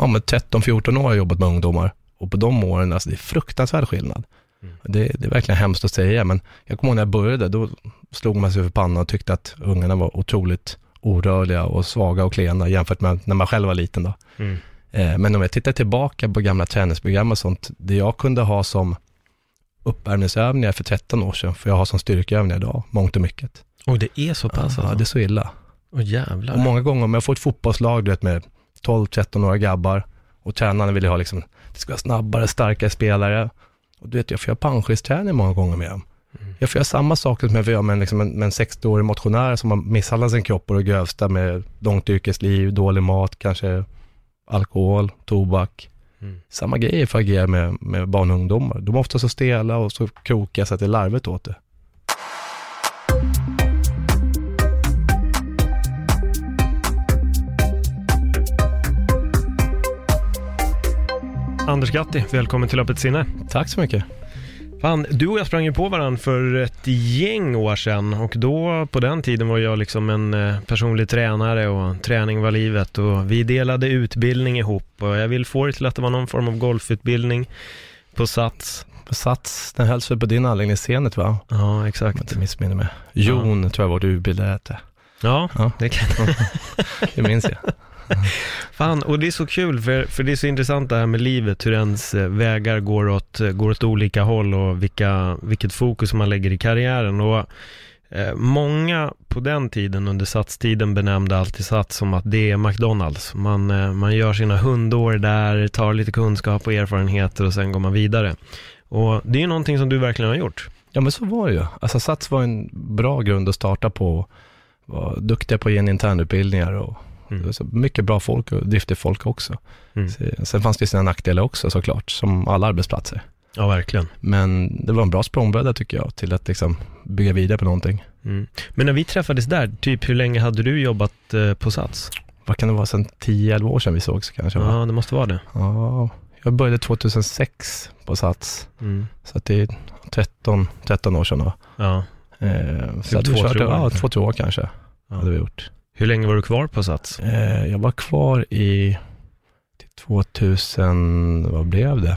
Ja, men 13-14 år har jag jobbat med ungdomar och på de åren, alltså det är fruktansvärd skillnad. Det, det är verkligen hemskt att säga, men jag kommer ihåg när jag började, då slog man sig för pannan och tyckte att ungarna var otroligt orörliga och svaga och klena jämfört med när man själv var liten. Då. Eh, Men om jag tittar tillbaka på gamla träningsprogram och sånt, det jag kunde ha som uppvärmningsövningar för 13 år sedan, för jag har som styrkeövningar idag, mångt och mycket. Och det är så pass Ja, alltså? det är så illa. Jävlar. Och många gånger om jag får ett fotbollslag, du vet med 12-13-åriga grabbar och tränaren vill ju ha liksom, det ska vara snabbare, starkare spelare. Och du vet, jag får göra panschisträning många gånger med dem. Jag får göra samma saker som jag göra med en, liksom en, med en 60-årig motionär som har misshandlat sin kropp och det grövsta med långt yrkesliv, dålig mat, kanske alkohol, tobak. Samma grejer för att agera med, med barn och ungdomar. De är ofta så stela och så krokiga så att det är larvigt åt det. Anders Gatti, välkommen till Öppet sinne. Tack så mycket. Fan, du och jag sprang ju på varandra för ett gäng år sedan och då på den tiden var jag liksom en eh, personlig tränare och träning var livet och vi delade utbildning ihop och jag vill få det till att det var någon form av golfutbildning på Sats. På Sats, den hölls väl på din anläggning i Zenit va? Ja, Om jag exakt. inte missminner mig. Jon tror jag var du utbildade. Ja, Ja. det kan Det minns jag. Fan, och det är så kul för, för det är så intressant det här med livet, hur ens eh, vägar går åt, eh, går åt olika håll och vilka, vilket fokus man lägger i karriären. Och eh, många på den tiden, under satstiden, benämnde alltid Sats som att det är McDonalds. Man, eh, man gör sina hundår där, tar lite kunskap och erfarenheter och sen går man vidare. Och det är ju någonting som du verkligen har gjort. Ja men så var det ju. Alltså Sats var en bra grund att starta på. Var duktiga på att ge en internutbildningar och Mm. så mycket bra folk och driftigt folk också. Mm. Så- Sen fanns det sina nackdelar också såklart, som alla arbetsplatser. Ja, verkligen. Men det var en bra språngbräda tycker jag, till att liksom bygga vidare på någonting. Mm. Men när vi träffades där, typ hur länge hade du jobbat eh, på Sats? Vad kan det vara, sen 10-11 år sedan vi sågs kanske? Ja, det måste vara det. Ja, jag började 2006 på Sats, Mm. så att det är 13, 13 år sedan då. Ja. Eh, så Typ hade vi två, tre år ja, två, tre år kanske, Ja. hade vi gjort. Hur länge var du kvar på Sats? Eh, jag var kvar i till 2000, vad blev det?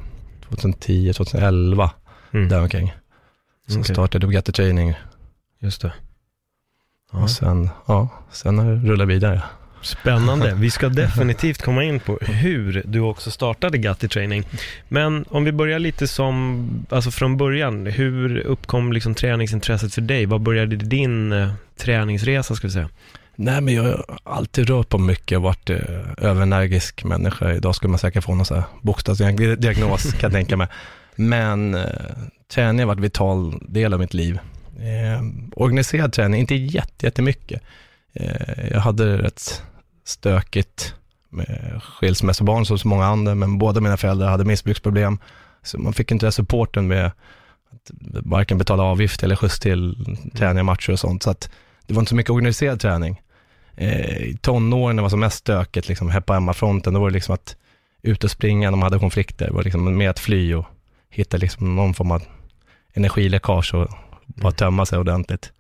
2010, 2011, Mm. däromkring. Så Okej. startade Bugatti Training Just det. Ja. och sen, ja, sen har det rullat vidare. Spännande. Vi ska definitivt komma in på hur du också startade Gatti Training. Men om vi börjar lite som, alltså från början. Hur uppkom liksom träningsintresset för dig? Vad började din eh, träningsresa, ska vi säga? Nej, men jag har alltid rört på mycket och varit eh, överenergisk människa. Idag skulle man säkert få någon så här bokstavsdiagnos, kan jag tänka mig. Men eh, träning har varit en vital del av mitt liv. Eh, organiserad träning, inte jätte, jättemycket. Eh, jag hade rätt stökigt med skilsmässobarn som så många andra, men båda mina föräldrar hade missbruksproblem. Så man fick inte den supporten med att varken betala avgift eller skjuts till träningar, matcher och sånt. Så att det var inte så mycket organiserad träning. Eh, tonåren, det var som mest stökigt, liksom, heppa hemma-fronten, då var det liksom att ut och springa när man hade konflikter, det var liksom mer att fly och hitta liksom någon form av energiläckage och bara tömma sig ordentligt.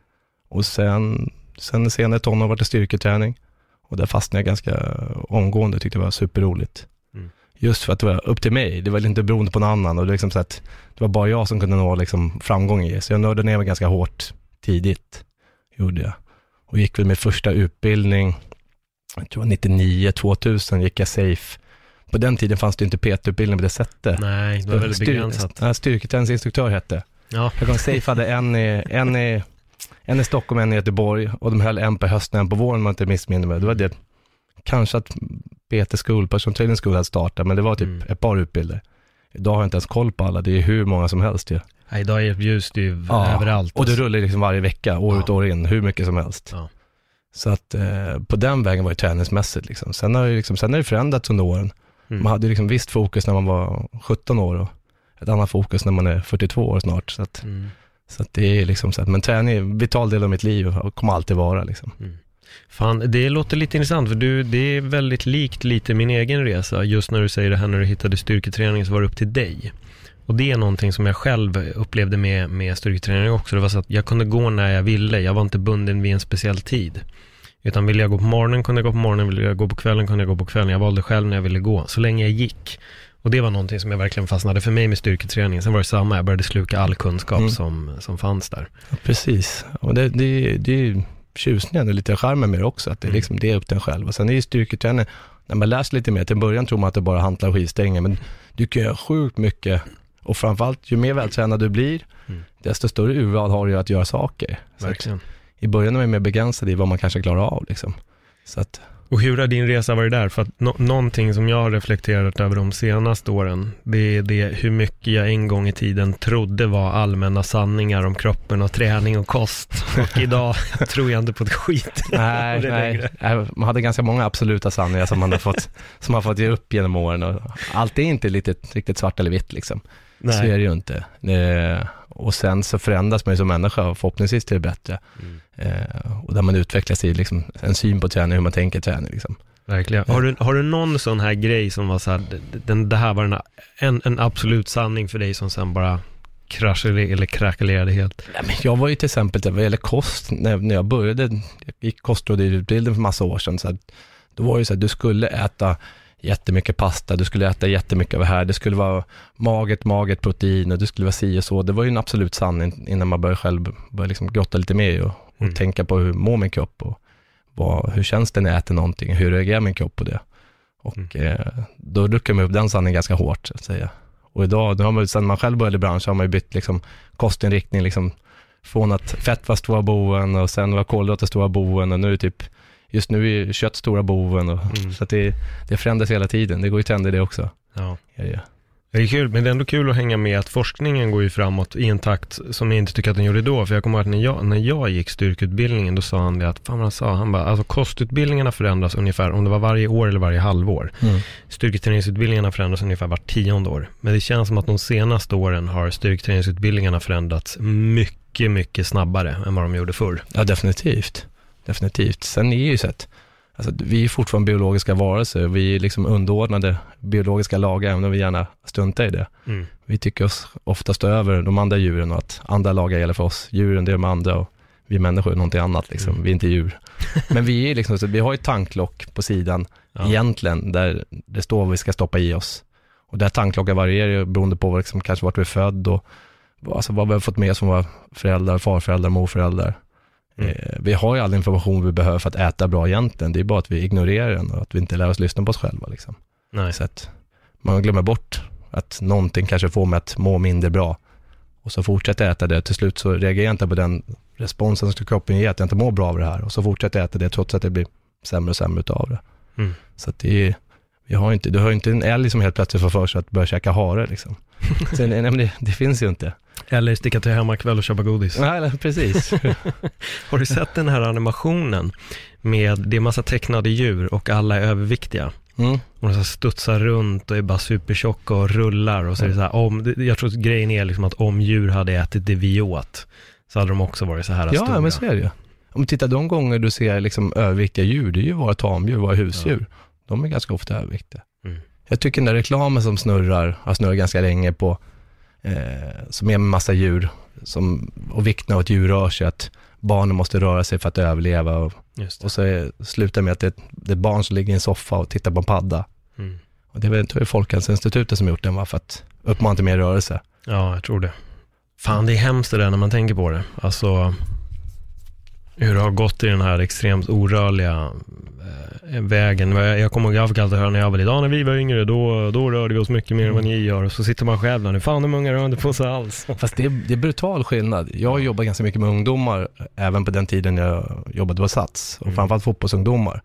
Och sen, sen senare tonår var det styrketräning och där fastnade jag ganska omgående, tyckte det var superroligt. Mm. Just för att det var upp till mig, det var inte beroende på någon annan och det, var liksom så att det var bara jag som kunde nå liksom framgång i det. Så jag nördade ner mig ganska hårt tidigt, gjorde jag. Och gick väl min första utbildning, jag tror 99, 2000 gick jag safe. På den tiden fanns det inte PT-utbildning på det sättet. Nej, det var väldigt Styr- begränsat. Ja, Styrketräningsinstruktör hette. Ja, Jag kom safe hade en i, en, i, en i Stockholm, en i Göteborg och de höll en på hösten, en på våren om jag inte missminner mig. Det var det, kanske att PT School, Person Training School hade startat, men det var typ Mm. ett par utbilder. Idag har jag inte ens koll på alla, det är hur många som helst ju. Nej, idag erbjuds det ju Ja, överallt. Och det rullar liksom varje vecka, år Ja. ut och år in, hur mycket som helst. Ja. Så att eh, på den vägen var det träningsmässigt. Liksom. Sen, har det liksom, sen har det förändrats under åren. Mm. Man hade liksom visst fokus när man var 17 år och ett annat fokus när man är 42 år snart. Så att, Mm. så att det är liksom så att, men träning är en vital del av mitt liv och kommer alltid vara liksom. Fan, det låter lite intressant för du, det är väldigt likt lite min egen resa. Just när du säger det här när du hittade styrketräning så var det upp till dig. Och det är någonting som jag själv upplevde med, med styrketräning också. Det var så att jag kunde gå när jag ville. Jag var inte bunden vid en speciell tid. Utan ville jag gå på morgonen kunde jag gå på morgonen, ville jag gå på kvällen kunde jag gå på kvällen. Jag valde själv när jag ville gå, så länge jag gick. Och det var någonting som jag verkligen fastnade för mig med styrketräning. Sen var det samma, jag började sluka all kunskap Mm. som, som fanns där. Ja, precis, och det, det, det är ju tjusningen och lite charmen med det också, att det, är Mm. liksom, det är upp till en själv. Och sen är ju styrketräning, när man läser lite mer, till början tror man att det bara är hantlar och skivstänger, men du kan göra sjukt mycket och framförallt ju mer vältränad du blir, Mm. desto större urval har du att göra saker. Verkligen. I början är man mer begränsad i vad man kanske klarar av liksom. Så att, Och hur har din resa varit där? För att nå- någonting som jag har reflekterat över de senaste åren, det är det hur mycket jag en gång i tiden trodde var allmänna sanningar om kroppen och träning och kost. Och idag tror jag inte på ett skit. nej, nej, man hade ganska många absoluta sanningar som man har fått, som man har fått ge upp genom åren. Och allt är inte lite, riktigt svart eller vitt liksom. Så är Nej. det ju inte. Eh, och sen så förändras man ju som människa och förhoppningsvis till det bättre. Mm. Eh, och där man utvecklas i liksom en syn på träning, hur man tänker träning. Liksom. Verkligen. Har du, har du någon sån här grej som var så här, den, det här var en, en, en absolut sanning för dig som sen bara kraschade eller krackelerade helt? Nej, men jag var ju till exempel, vad gäller kost, när, när jag började, jag gick kostrådgivarutbildning för massa år sedan, så att, då var det så att du skulle äta jättemycket pasta, du skulle äta jättemycket av det här, det skulle vara maget, maget protein och det skulle vara si och så. Det var ju en absolut sanning innan man började själv börja liksom grotta lite mer och, och Mm. tänka på hur mår min kropp och vad, hur känns det när jag äter någonting, hur reagerar min kropp på det? Och eh, då ruckade man upp den sanningen ganska hårt, så att säga. Och idag, nu har man, sen man själv började i branschen, har man ju bytt liksom kostinriktning, liksom från att fett var stora boven och sen var kolhydrater stora boven och nu är det typ, just nu är kött stora boven och, Mm. så att det, det förändras hela tiden. Det går ju trender det också. Ja. Ja, ja. Det är kul, men det är ändå kul att hänga med att forskningen går ju framåt i en takt som jag inte tycker att den gjorde då. För jag kommer ihåg att när jag, när jag gick styrkeutbildningen, då sa han det att, fan vad han sa, han bara, alltså kostutbildningarna förändras ungefär, om det var varje år eller varje halvår. Mm. Styrketräningsutbildningarna förändras ungefär vart tionde år. Men det känns som att de senaste åren har styrketräningsutbildningarna förändrats mycket, mycket snabbare än vad de gjorde förr. ja, definitivt. Definitivt. Sen är ju så att, alltså, vi är fortfarande biologiska varelser. Vi är liksom underordnade biologiska lagar, även om vi gärna struntar i det. Mm. Vi tycker oss ofta stå över de andra djuren och att andra lagar gäller för oss. Djuren, det är de andra och vi människor är någonting annat liksom. Mm. Vi är inte djur. Men vi är liksom, så vi har ett tanklock på sidan Ja. egentligen, där det står vad vi ska stoppa i oss. Och det här tanklocket varierar beroende på liksom, kanske vart vi är född och vad- alltså, vad vi har fått med från våra föräldrar, farföräldrar, morföräldrar. Mm. Eh, vi har ju all information vi behöver för att äta bra egentligen. Det är bara att vi ignorerar den och att vi inte lär oss lyssna på oss själva. Liksom. Nej. Så att man glömmer bort att någonting kanske får mig att må mindre bra. Och så fortsätter jag äta det. Till slut så reagerar jag inte på den responsen som kroppen ger, att jag inte mår bra av det här. Och så fortsätter jag äta det trots att det blir sämre och sämre utav det. Mm. Så att det är, vi har inte, du har ju inte en älg som helt plötsligt får för sig att börja käka hare liksom. Så, nej, men det, det finns ju inte. Eller sticka till hemmakväll och köpa godis. Nej, precis. Har du sett den här animationen med, det är massa tecknade djur och alla är överviktiga? Mm. Och de så studsar runt och är bara supertjocka och rullar och så är det så här, om, jag tror att grejen är liksom att om djur hade ätit det vi åt, så hade de också varit så här Ja, stora. men så är det ju. Om du tittar de gånger du ser liksom överviktiga djur, det är ju våra tamdjur, våra husdjur. De är ganska ofta överviktiga. Mm. Jag tycker den där reklamen som snurrar, har snurrat ganska länge på, eh, som är med massa djur, som, och vikten av att djur rör sig, att barnen måste röra sig för att överleva. Och, och så är, slutar med att det, det är barn som ligger i en soffa och tittar på en padda. Mm. Och det är väl Folkhälsoinstitutet som gjort den, va? för att uppmana till mer rörelse. Ja, jag tror det. Fan, det är hemskt det där när man tänker på det. Alltså, hur det har gått i den här extremt orörliga eh, vägen. Jag kommer ihåg, höra när jag var liten, ja, när vi var yngre, då, då rörde vi oss mycket mer än vad ni gör. Och så sitter man själv där nu, fan de unga rör inte på sig alls. Fast det är, det är brutal skillnad. Jag jobbar ganska mycket med ungdomar, även på den tiden jag jobbade på Sats, och Mm. framförallt fotbollsungdomar.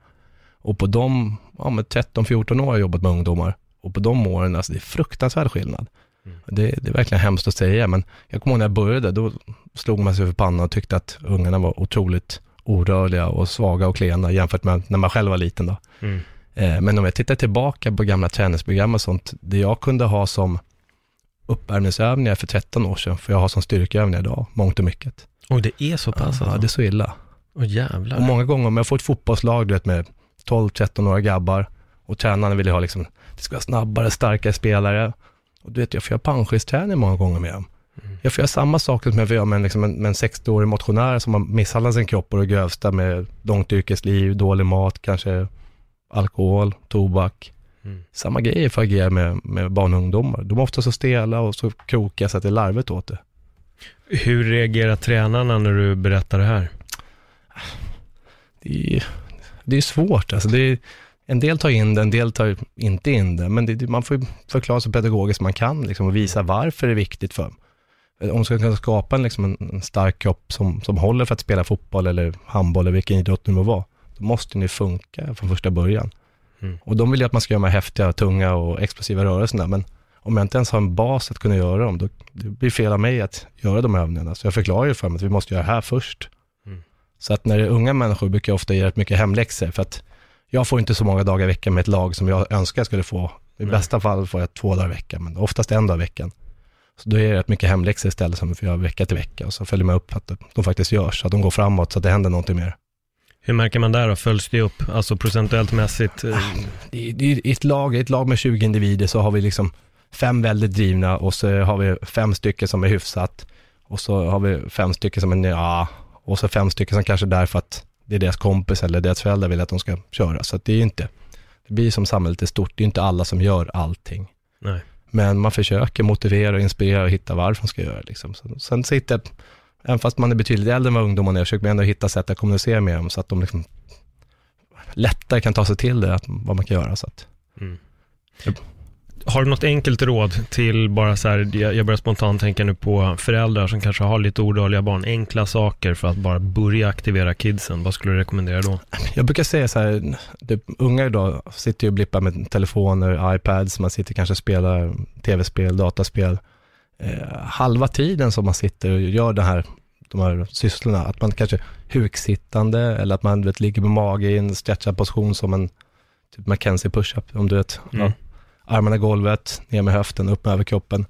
Och på de, ja med 13-14 år har jag jobbat med ungdomar. Och på de åren, alltså det är fruktansvärd skillnad. Mm. Det, det är verkligen hemskt att säga, men jag kommer ihåg när jag började, då slog man sig för pannan och tyckte att ungarna var otroligt orörliga och svaga och klena jämfört med när man själv var liten då. Mm. Eh, Men om jag tittar tillbaka på gamla träningsprogram och sånt, det jag kunde ha som uppvärmningsövningar för 13 år sedan, för jag har som styrkeövningar idag, mångt och mycket. Oj, det är så pass Ja, alltså? det är så illa. Åh jävlar. Och många gånger om jag får ett fotbollslag du vet, med 12-13-åriga grabbar och tränarna vill ha liksom, det ska vara snabbare, starkare spelare. Och du vet, jag får göra panschisträning många gånger med dem. Jag får göra samma sak som jag får göra med liksom en, med en 60-årig motionär som har misshandlat sin kropp och det grövsta med långt yrkesliv, dålig mat, kanske alkohol, tobak. Mm. Samma grejer för att agera med, med barn och ungdomar. De är ofta så stela och så krokiga så att det är larvigt åt det. Hur reagerar tränarna när du berättar det här? det är, det är svårt. Alltså det är, en del tar in det, en del tar inte in det. Men det, man får förklara så pedagogiskt man kan liksom, och visa varför det är viktigt för dem. Om man ska kunna skapa en, liksom, en, en stark kropp som, som håller för att spela fotboll eller handboll eller vilken idrott det nu må vara, då måste ni funka från första början. Mm. Och de vill ju att man ska göra de här häftiga, tunga och explosiva rörelserna, men om jag inte ens har en bas att kunna göra dem, då det blir fel av mig att göra de här övningarna. Så jag förklarar ju för dem att vi måste göra det här först. Mm. Så att när det är unga människor brukar jag ofta ge rätt mycket hemläxor, för att jag får inte så många dagar i veckan med ett lag som jag önskar jag skulle få. I Nej. bästa fall får jag två dagar i veckan, men oftast en dag i veckan. Så då är det rätt mycket hemläxor istället som vi får göra vecka till vecka och så följer man upp att de faktiskt görs, att de går framåt, så att det händer någonting mer. Hur märker man där då? Följs det upp? Alltså procentuellt mässigt? I ett lag, i ett lag med 20 individer så har vi liksom fem väldigt drivna och så har vi fem stycken som är hyfsat och så har vi fem stycken som är ja och så fem stycken som kanske är där för att det är deras kompis eller deras föräldrar vill att de ska köra. Så det är ju inte, det blir som samhället är stort, det är inte alla som gör allting. Nej. Men man försöker motivera och inspirera och hitta varför de ska göra det. Liksom. Sen sitter, även fast man är betydligt äldre än vad ungdomarna är, försöker man ändå hitta sätt att kommunicera med dem så att de liksom lättare kan ta sig till det, att, vad man kan göra. Så att, Mm. Har du något enkelt råd till bara så här, jag börjar spontant tänka nu på föräldrar som kanske har lite odödliga barn, enkla saker för att bara börja aktivera kidsen, vad skulle du rekommendera då? Jag brukar säga så här, det, unga idag sitter ju och blippar med telefoner, iPads, man sitter kanske och spelar tv-spel, dataspel. Eh, halva tiden som man sitter och gör det här, de här sysslorna, att man kanske huksittande eller att man vet, ligger på mage i en stretchad position som en typ McKenzie push-up, om du vet. Mm. Ja. Armarna i golvet, ner med höften, upp med överkroppen.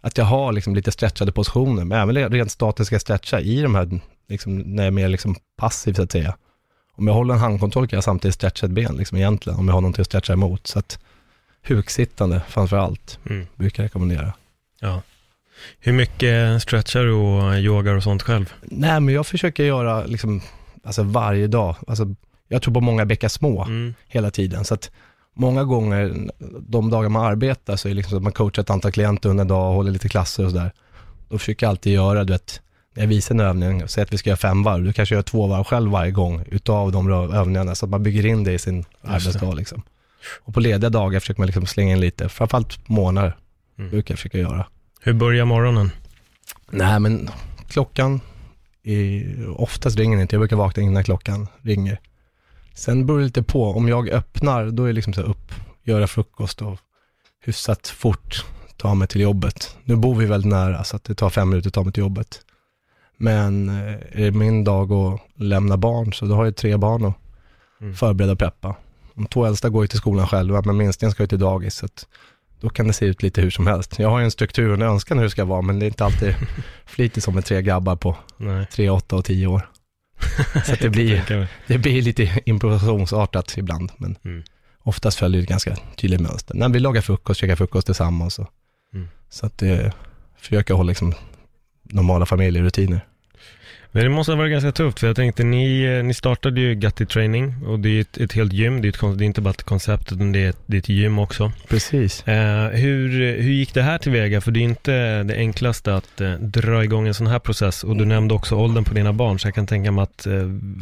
Att jag har liksom lite stretchade positioner, men även rent statiska stretchar i de här, liksom, när jag är mer liksom passiv så att säga. Om jag håller en handkontroll kan jag samtidigt stretcha ett ben liksom egentligen, om jag har någonting att stretcha emot. Så att huksittande framför allt Mm. brukar jag rekommendera. Ja. Hur mycket stretchar du och yogar och sånt själv? Nej, men jag försöker göra liksom, alltså varje dag. Alltså, jag tror på många bäckar små Mm. hela tiden. Så att många gånger, de dagar man arbetar, så är det liksom att man coachar ett antal klienter under en dag och håller lite klasser och sådär. Då försöker jag alltid göra, du vet, när jag visar en övning, säg att vi ska göra fem varv, du kanske gör två varv själv varje gång utav de övningarna, så att man bygger in det i sin arbetsdag liksom. Och på lediga dagar försöker man liksom slänga in lite, framförallt månader, Mm. brukar jag försöka göra. Hur börjar morgonen? Nej, men klockan, är, oftast ringer den inte, jag brukar vakna innan klockan ringer. Sen beror det lite på, om jag öppnar, då är det liksom så upp, göra frukost och hyfsat fort ta mig till jobbet. Nu bor vi väldigt nära, så att det tar fem minuter att ta mig till jobbet. Men eh, är det min dag att lämna barn, så då har jag tre barn att Mm. förbereda och preppa. De två äldsta går ju till skolan själva, men minstingen ska ju till dagis, så att då kan det se ut lite hur som helst. Jag har ju en struktur och en önskan hur det ska vara, men det är inte alltid flitigt som med tre grabbar på Nej. tre, åtta och tio år. Så det blir, det blir lite improvisationsartat ibland, men Mm. oftast följer det ganska tydligt mönster. När vi lagar frukost, käkar frukost tillsammans. Och, Mm. Så att det försöker hålla liksom normala familjerutiner. Men det måste ha varit ganska tufft, för jag tänkte, ni, eh, ni startade ju Gatti Training och det är ett, ett helt gym, det är, ett, det är inte bara ett koncept, utan det är ett, det är ett gym också. Precis. Eh, hur, hur gick det här tillväga? För det är inte det enklaste att eh, dra igång en sån här process. Och du nämnde också åldern på dina barn, så jag kan tänka mig att eh,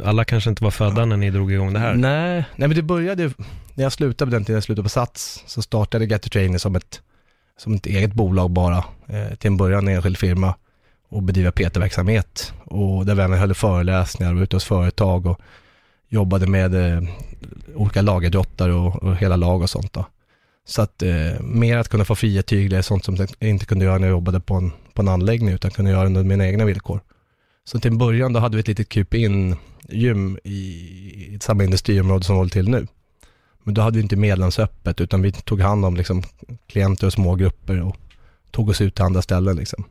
alla kanske inte var födda när ni drog igång det här. Nej, nej, men det började, när jag slutade på den tiden jag slutade på Sats, så startade Get to Training som ett, som ett eget bolag bara. Eh, till en början en enskild firma och bedriva PT-verksamhet. Och där vi även höll föreläsningar och var ute hos företag och jobbade med eh, olika lagidrottare och, och hela lag och sånt då. Så att eh, mer att kunna få fria tyglar är sånt som jag inte kunde göra när jag jobbade på en, på en anläggning utan kunde göra under mina egna villkor. Så till en början då hade vi ett litet kup in gym i, i samma industriområde som vi håller till nu. Men då hade vi inte medlemsöppet utan vi tog hand om liksom klienter och små grupper och tog oss ut till andra ställen liksom.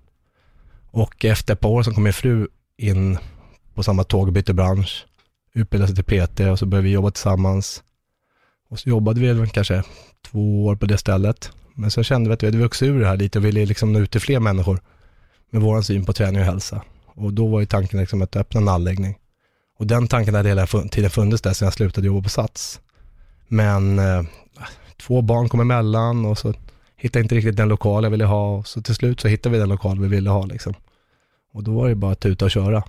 Och efter ett par år så kom min fru in på samma tåg och bytte bransch, utbildade sig till PT och så började vi jobba tillsammans. Och så jobbade vi kanske två år på det stället. Men så kände vi att vi hade vuxit ur det här lite och ville liksom nå ut till fler människor med vår syn på träning och hälsa. Och då var ju tanken liksom att öppna en anläggning. Och den tanken hade hela tiden funnits där sedan jag slutade jobba på Sats. Men eh, två barn kom emellan och så hittade inte riktigt den lokal jag ville ha. Så till slut så hittade vi den lokal vi ville ha liksom. Och då var det bara att tuta och köra.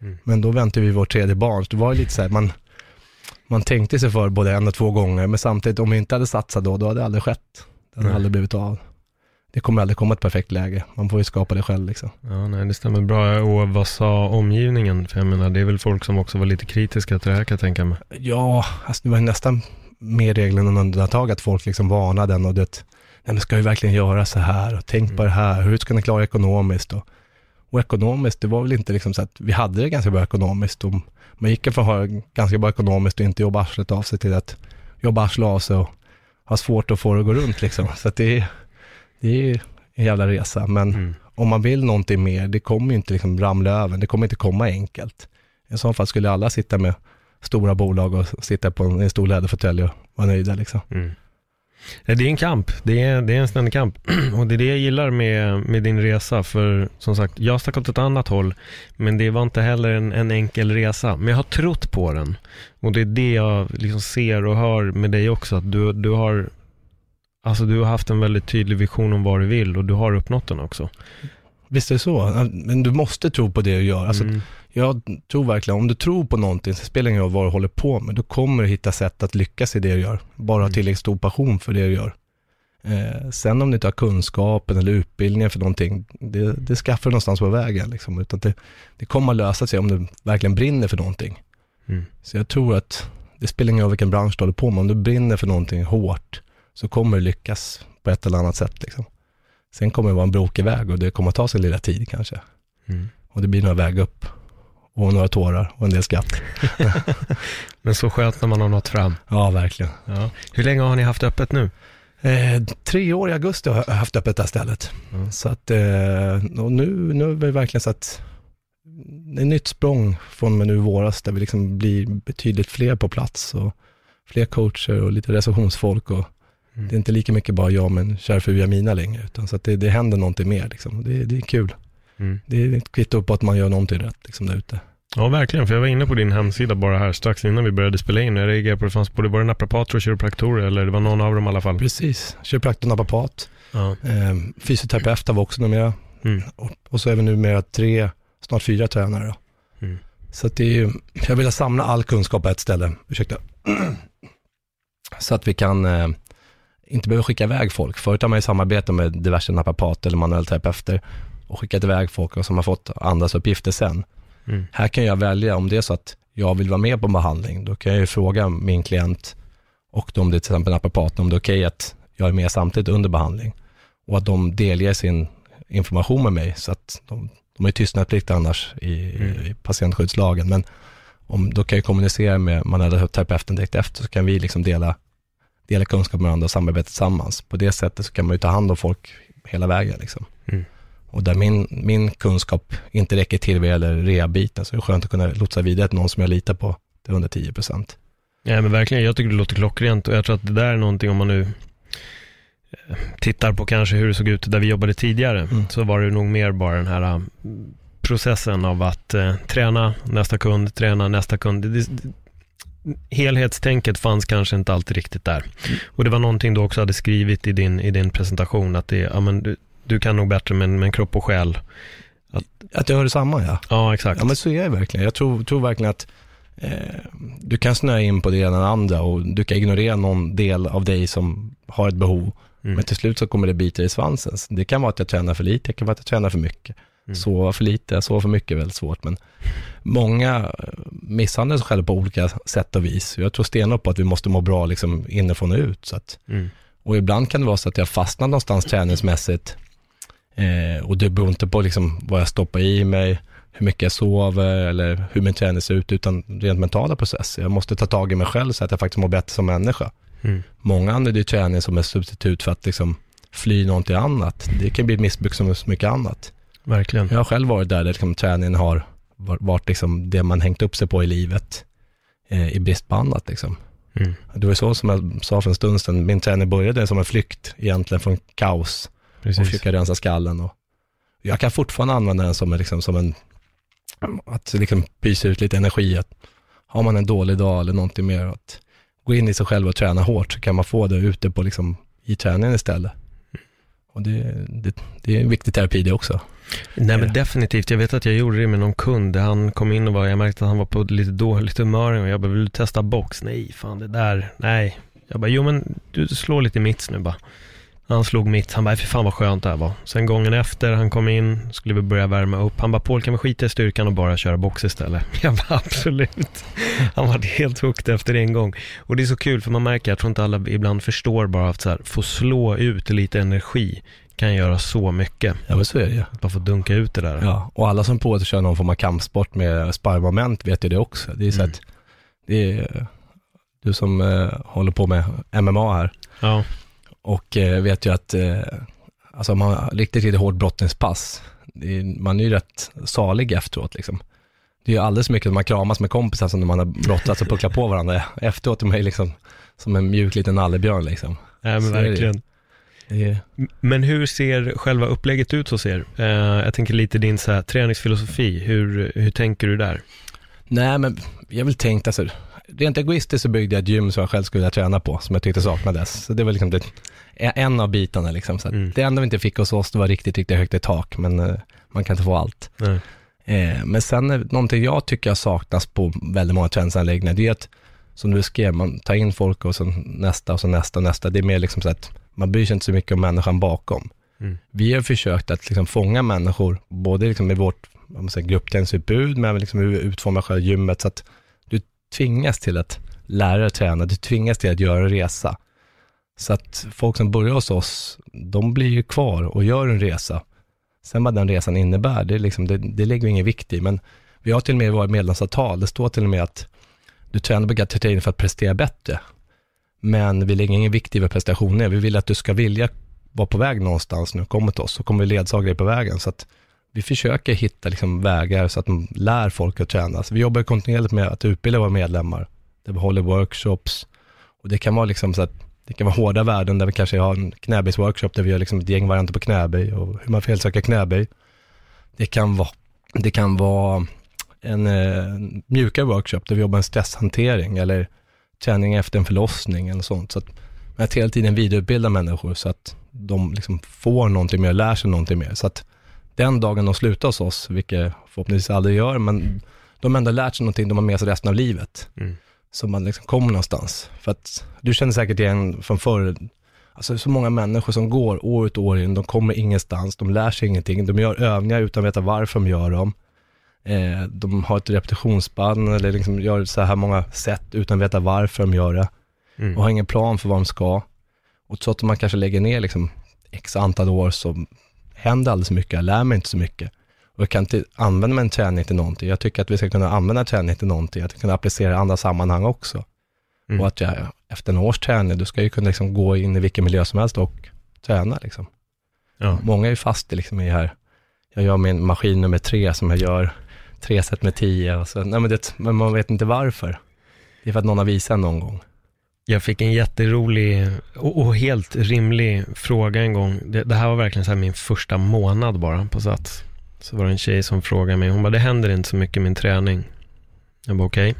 Mm. Men då väntade vi vårt tredje barn, så det var lite så här, man, man tänkte sig för både en och två gånger, men samtidigt om vi inte hade satsat då, då hade det aldrig skett. Det hade aldrig blivit av. Det kommer aldrig komma ett perfekt läge, man får ju skapa det själv liksom. Ja, nej, det stämmer bra. Och vad sa omgivningen? För jag menar, det är väl folk som också var lite kritiska till det här kan jag tänka mig. Ja, alltså det var nästan mer regler än undantag att folk liksom varnade den och det, nej men ska vi verkligen göra så här och tänk mm. på det här, hur ska ni klara ekonomiskt och och ekonomiskt, det var väl inte liksom så att vi hade det ganska bra ekonomiskt. Och man gick från att ha ganska bra ekonomiskt och inte jobba arslet av sig till att jobba arslet av sig och ha svårt att få det att gå runt liksom. Så att det, är, det är en jävla resa. Men mm. om man vill någonting mer, det kommer ju inte liksom ramla över, det kommer inte komma enkelt. I så fall skulle alla sitta med stora bolag och sitta på en, en stor läderfåtölj och vara nöjda liksom. Mm. Det är en kamp, det är, det är en ständig kamp. Och det är det jag gillar med, med din resa, för som sagt, jag stack åt ett annat håll, men det var inte heller en, en enkel resa. Men jag har trott på den. Och det är det jag liksom ser och hör med dig också, att du, du har Alltså du har haft en väldigt tydlig vision om vad du vill och du har uppnått den också. Visst är det så, men du måste tro på det du gör. Alltså, mm. Jag tror verkligen, om du tror på någonting, så spelar det ingen roll vad du håller på med, då kommer du hitta sätt att lyckas i det du gör. Bara ha mm. tillräckligt stor passion för det du gör. Eh, sen om du inte har kunskapen eller utbildningen för någonting, det, det skaffar du någonstans på vägen. Liksom. Utan det, det kommer att lösa sig om du verkligen brinner för någonting. Mm. Så jag tror att det spelar ingen roll vilken bransch du håller på med, om du brinner för någonting hårt, så kommer du lyckas på ett eller annat sätt. Liksom. Sen kommer det vara en brokig väg och det kommer att ta sin lilla tid kanske. Mm. Och det blir några väg upp och några tårar och en del skatt. Men så skönt när man har nått fram. Ja, verkligen. Ja. Hur länge har ni haft öppet nu? Eh, tre år i augusti har jag haft öppet det här stället. Mm. Så att, eh, och nu, nu är det verkligen så att ett nytt språng från och nu i våras, där vi liksom blir betydligt fler på plats och fler coacher och lite receptionsfolk och mm. det är inte lika mycket bara jag men kär fru Jamina längre, utan så att det, det händer någonting mer liksom. Det, det är kul. Mm. Det är ett kvitto på att man gör någonting rätt liksom, där ute. Ja, verkligen. För jag var inne på din hemsida bara här strax innan vi började spela in. Jag reagerade på att det fanns både, både naprapater och kiropraktorer, eller det var någon av dem i alla fall. Precis. Kiropraktor, naprapat. Ja. Eh, fysioterapeut var också numera. Mm. Och, och så är vi numera tre, snart fyra tränare. Mm. Så att det är, jag vill samla all kunskap på ett ställe. Ursäkta. så att vi kan eh, inte behöva skicka iväg folk. Förut har man ju samarbete med diverse naprapater eller manuella terapeuter och skickat iväg folk som har fått andras uppgifter sen. Mm. Här kan jag välja, om det är så att jag vill vara med på en behandling, då kan jag ju fråga min klient och om det är till exempel naprapaten, om det är okej okay att jag är med samtidigt under behandling och att de delger sin information med mig så att de, de har ju tystnadsplikt annars i, mm. i patientskyddslagen, men om, då kan jag kommunicera med manuella terapeuten direkt efter, så kan vi liksom dela, dela kunskap med varandra och samarbeta tillsammans. På det sättet så kan man ju ta hand om folk hela vägen. Liksom. Mm. Och där min, min kunskap inte räcker till vad gäller rehabiten, så är det skönt att kunna lotsa vidare till någon som jag litar på till under 10 procent. Ja men verkligen, jag tycker det låter klockrent och jag tror att det där är någonting om man nu eh, tittar på kanske hur det såg ut där vi jobbade tidigare, mm. så var det nog mer bara den här eh, processen av att eh, träna nästa kund, träna nästa kund. Det, det, helhetstänket fanns kanske inte alltid riktigt där. Mm. Och det var någonting du också hade skrivit i din, i din presentation, att det, ja, men, du kan nog bättre med, med kropp och själ. Att, att jag hör detsamma ja. Ja, exakt. Ja, men så är det verkligen. Jag tror, tror verkligen att eh, du kan snöa in på det ena eller andra och du kan ignorera någon del av dig som har ett behov. Mm. Men till slut så kommer det bita i svansen. Det kan vara att jag tränar för lite, det kan vara att jag tränar för mycket. Mm. Sova för lite, sova för mycket är väldigt svårt, men många eh, misshandlar sig själva på olika sätt och vis. Jag tror stenhårt på att vi måste må bra liksom inifrån och ut. Så att, mm. Och ibland kan det vara så att jag fastnar någonstans träningsmässigt och det beror inte på liksom vad jag stoppar i mig, hur mycket jag sover eller hur min träning ser ut, utan rent mentala processer. Jag måste ta tag i mig själv så att jag faktiskt mår bättre som människa. Mm. Många använder ju träning som ett substitut för att liksom fly någonting annat. Det kan bli ett missbruk som så mycket annat. Verkligen. Jag har själv varit där, där liksom träningen har varit liksom det man hängt upp sig på i livet eh, i brist på annat. Liksom. Mm. Det var så som jag sa för en stund sedan, min träning började som en flykt egentligen från kaos och Precis. försöka rensa skallen. Och jag kan fortfarande använda den som en, liksom, som en att liksom pysa ut lite energi. Att har man en dålig dag eller någonting mer, att gå in i sig själv och träna hårt, så kan man få det ute på, liksom, i träningen istället. Och det, det, det är en viktig terapi det också. Nej men definitivt, jag vet att jag gjorde det med någon kund, han kom in och var, jag märkte att han var på lite dåligt humör och jag bara, vill du testa box? Nej, fan det där, nej. Jag bara, jo men du slår lite mitts nu bara. Han slog mitt, han bara, för fan vad skönt det här var. Sen gången efter, han kom in, skulle vi börja värma upp. Han bara, Paul kan vi skita i styrkan och bara köra box istället? Jag bara, absolut. Han var helt hooked efter en gång. Och det är så kul, för man märker, jag tror inte alla ibland förstår bara att så här, få slå ut lite energi kan göra så mycket. Ja men så är det ju. Bara få dunka ut det där. Ja, och alla som provat att köra någon form av kampsport med sparmoment vet ju det också. Det är så Mm. att, det är, du som eh, håller på med MMA här, Ja, och eh, vet ju att, eh, alltså om man har riktigt, riktigt hårt brottningspass, är, man är ju rätt salig efteråt liksom. Det är ju alldeles mycket när man kramas med kompisar som när man har brottats och pucklat på varandra. Efteråt är man ju liksom som en mjuk liten nallebjörn liksom. nej, men Så det verkligen. Det är, Men hur ser själva upplägget ut hos er? Eh, jag tänker lite din så här, träningsfilosofi, hur, hur tänker du där? Nej, men jag har väl tänkt, alltså, rent egoistiskt så byggde jag ett gym som jag själv skulle vilja träna på, som jag tyckte saknades. Så det var liksom det, en av bitarna liksom. Så Mm. Det enda vi inte fick hos oss, det var riktigt, riktigt högt i tak, men eh, man kan inte få allt. Nej. Eh, men sen någonting jag tycker har saknats på väldigt många träningsanläggningar, det är att, som du skrev, man tar in folk och så nästa och så nästa och nästa. Det är mer liksom så att man bryr sig inte så mycket om människan bakom. Mm. Vi har försökt att liksom fånga människor, både liksom i vårt gruppträningsutbud, men även liksom hur vi utformar själva gymmet, så att tvingas till att lära och träna, du tvingas till att göra en resa. Så att folk som börjar hos oss, de blir ju kvar och gör en resa. Sen vad den resan innebär, det, är liksom, det, det lägger vi ingen vikt i, men vi har till och med i våra medlemsavtal, det står till och med att du tränar på Gatti för att prestera bättre. Men vi lägger ingen vikt i vad prestationen är. Vi vill att du ska vilja vara på väg någonstans nu, kommer till oss, så kommer vi ledsaga dig på vägen. Så att vi försöker hitta liksom vägar så att de lär folk att träna. Så vi jobbar kontinuerligt med att utbilda våra medlemmar. Där vi håller workshops. Och det kan vara liksom så att det kan vara hårda värden där vi kanske har en knäböjsworkshop där vi gör liksom ett gäng varianter på knäböj och hur man felsöker knäböj. Det kan vara, det kan vara en eh, mjukare workshop där vi jobbar med stresshantering eller träning efter en förlossning eller sånt. Så att, men att hela tiden vidareutbilda människor så att de liksom får någonting mer, lär sig någonting mer. Så att den dagen de slutar hos oss, vilket förhoppningsvis aldrig gör, men de har ändå lärt sig någonting de har med sig resten av livet. Mm. Så man liksom kommer någonstans. För att du känner säkert igen från förr, alltså så många människor som går år ut och år in, de kommer ingenstans, de lär sig ingenting, de gör övningar utan att veta varför de gör dem. Eh, de har ett repetitionsband eller liksom gör så här många sätt utan att veta varför de gör det Mm. och har ingen plan för vad de ska. Och trots att man kanske lägger ner liksom x antal år så händer alldeles mycket, jag lär mig inte så mycket. Och jag kan inte använda min träning till någonting. Jag tycker att vi ska kunna använda träning till någonting, att kunna applicera i andra sammanhang också. Mm. Och att jag efter en års träning, du ska ju kunna liksom gå in i vilken miljö som helst och träna liksom. Ja. Många är ju fast i liksom i här, jag gör min maskin nummer tre som jag gör tre set med tio och så, nej men, det, men man vet inte varför. Det är för att någon har visat någon gång. Jag fick en jätterolig och, och helt rimlig fråga en gång. Det, det här var verkligen så här min första månad bara på Sats. Så var det en tjej som frågade mig, hon bara, det händer inte så mycket i min träning. Jag bara, okej.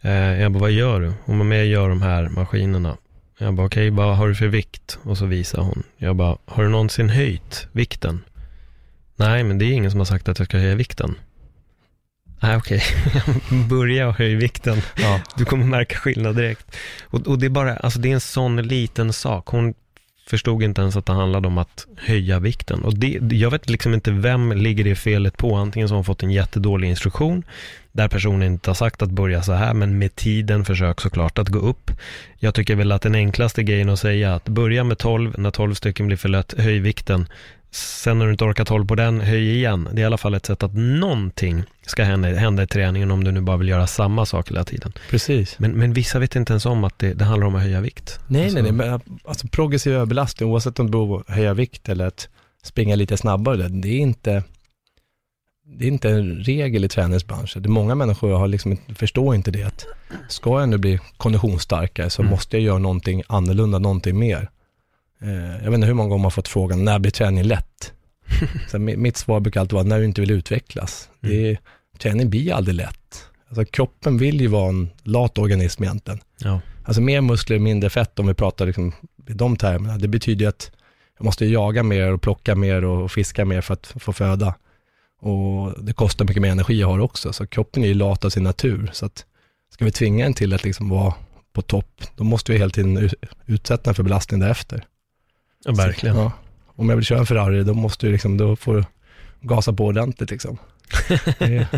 Eh, jag bara, vad gör du? Hon bara, men jag gör de här maskinerna. Jag bara, okej, vad har du för vikt? Och så visar hon. Jag bara, har du någonsin höjt vikten? Nej, men det är ingen som har sagt att jag ska höja vikten. Nej, okej. Börja höja vikten. Ja. Du kommer märka skillnad direkt. Och, och det är bara, alltså det är en sån liten sak. Hon förstod inte ens att det handlade om att höja vikten. Och det, jag vet liksom inte vem ligger det felet på. Antingen så har hon fått en jättedålig instruktion, där personen inte har sagt att börja så här, men med tiden försök såklart att gå upp. Jag tycker väl att den enklaste grejen att säga att börja med 12, när 12 stycken blir för lätt, höj vikten. Sen när du inte orkat hålla på den, höj igen. Det är i alla fall ett sätt att någonting ska hända, hända i träningen om du nu bara vill göra samma sak hela tiden. Precis. Men, men vissa vet inte ens om att det, det handlar om att höja vikt. Nej, Alltså- nej, nej, men alltså progressiv överbelastning, oavsett om det beror på att höja vikt eller att springa lite snabbare, det är inte, det är inte en regel i träningsbranschen. Det många människor har liksom, förstår inte det, att ska jag nu bli konditionsstarkare så Mm. måste jag göra någonting annorlunda, någonting mer. Eh, jag vet inte hur många gånger man fått frågan, när blir träning lätt? så mi- mitt svar brukar alltid vara, när du inte vill utvecklas. Det är, träning blir aldrig lätt. Alltså, kroppen vill ju vara en lat organism egentligen. Ja. Alltså mer muskler, mindre fett om vi pratar liksom i de termerna. Det betyder ju att jag måste jaga mer och plocka mer och fiska mer för att få föda. Och det kostar mycket mer energi jag har också, så kroppen är ju lat av sin natur. Så att ska vi tvinga en till att liksom vara på topp, då måste vi hela tiden utsätta den för belastning därefter. Ja, verkligen. Så, ja. Om jag vill köra en Ferrari, då måste du liksom, då får du gasa på ordentligt liksom.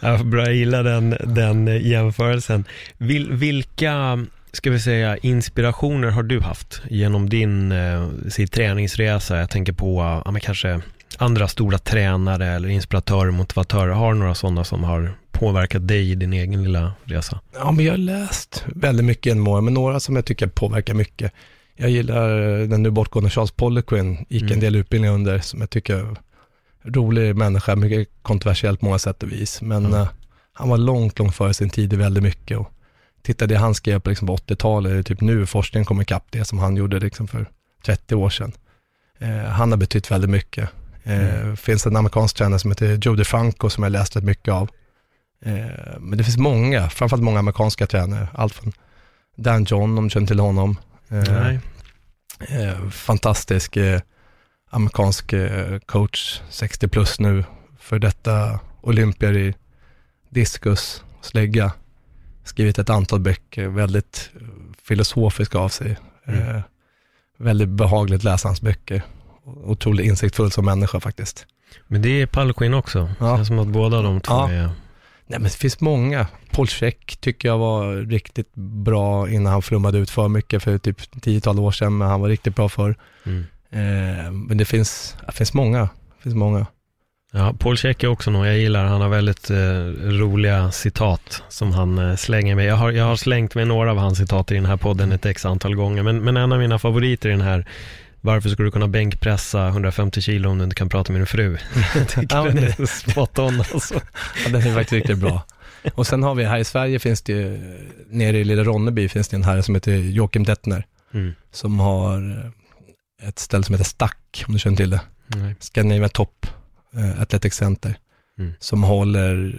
Ja, bra, jag gillar den, den jämförelsen. Vil, vilka, ska vi säga, inspirationer har du haft genom din eh, sin träningsresa? Jag tänker på, ja, men kanske andra stora tränare eller inspiratörer, motivatörer. Har du några sådana som har påverkat dig i din egen lilla resa? Ja, men jag har läst väldigt mycket genom åren, men några som jag tycker påverkar mycket. Jag gillar eh, den nu bortgående Charles Poliquin, gick Mm. en del utbildning under, som jag tycker är rolig människa, mycket kontroversiellt på många sätt och vis, men Mm. eh, han var långt, långt före sin tid i väldigt mycket och titta det han skrev på, liksom på 80-talet, det är typ nu forskningen kommer ikapp det som han gjorde liksom för 30 år sedan. Eh, han har betytt väldigt mycket. Mm. finns en amerikansk tränare som heter Joe DeFranco som jag läst rätt mycket av. Men det finns många, framförallt många amerikanska tränare. Allt från Dan John, om du känner till honom. Eh, eh, fantastisk eh, amerikansk coach, 60 plus nu, för detta olympier i diskus, slägga. Skrivit ett antal böcker, väldigt filosofiska av sig. Mm. Eh, väldigt behagligt läsa hans böcker. Otroligt insiktsfull som människa faktiskt. Men det är Palquin också. Ja. Det är som att båda de två Ja. är... Nej men det finns många. Paul Check tycker jag var riktigt bra innan han flummade ut för mycket för typ tiotal år sedan, men han var riktigt bra för. Mm. Eh, men det finns, det finns många. Det finns många. Ja, Paul Check är också någon jag gillar. Han har väldigt eh, roliga citat som han eh, slänger med. Jag har, jag har slängt med några av hans citat i den här podden ett x antal gånger, men, men en av mina favoriter är den här varför skulle du kunna bänkpressa 150 kilo om du inte kan prata med din fru? Jag tycker Ja, den det- är spot on alltså. Ja, den är faktiskt riktigt bra. Och sen har vi, här i Sverige finns det ju, nere i Lilla Ronneby finns det en herre som heter Joakim Dettner, Mm. som har ett ställe som heter Stack, om du känner till det. Nej. Scandinavian Top eh, Athletic Center, Mm. som håller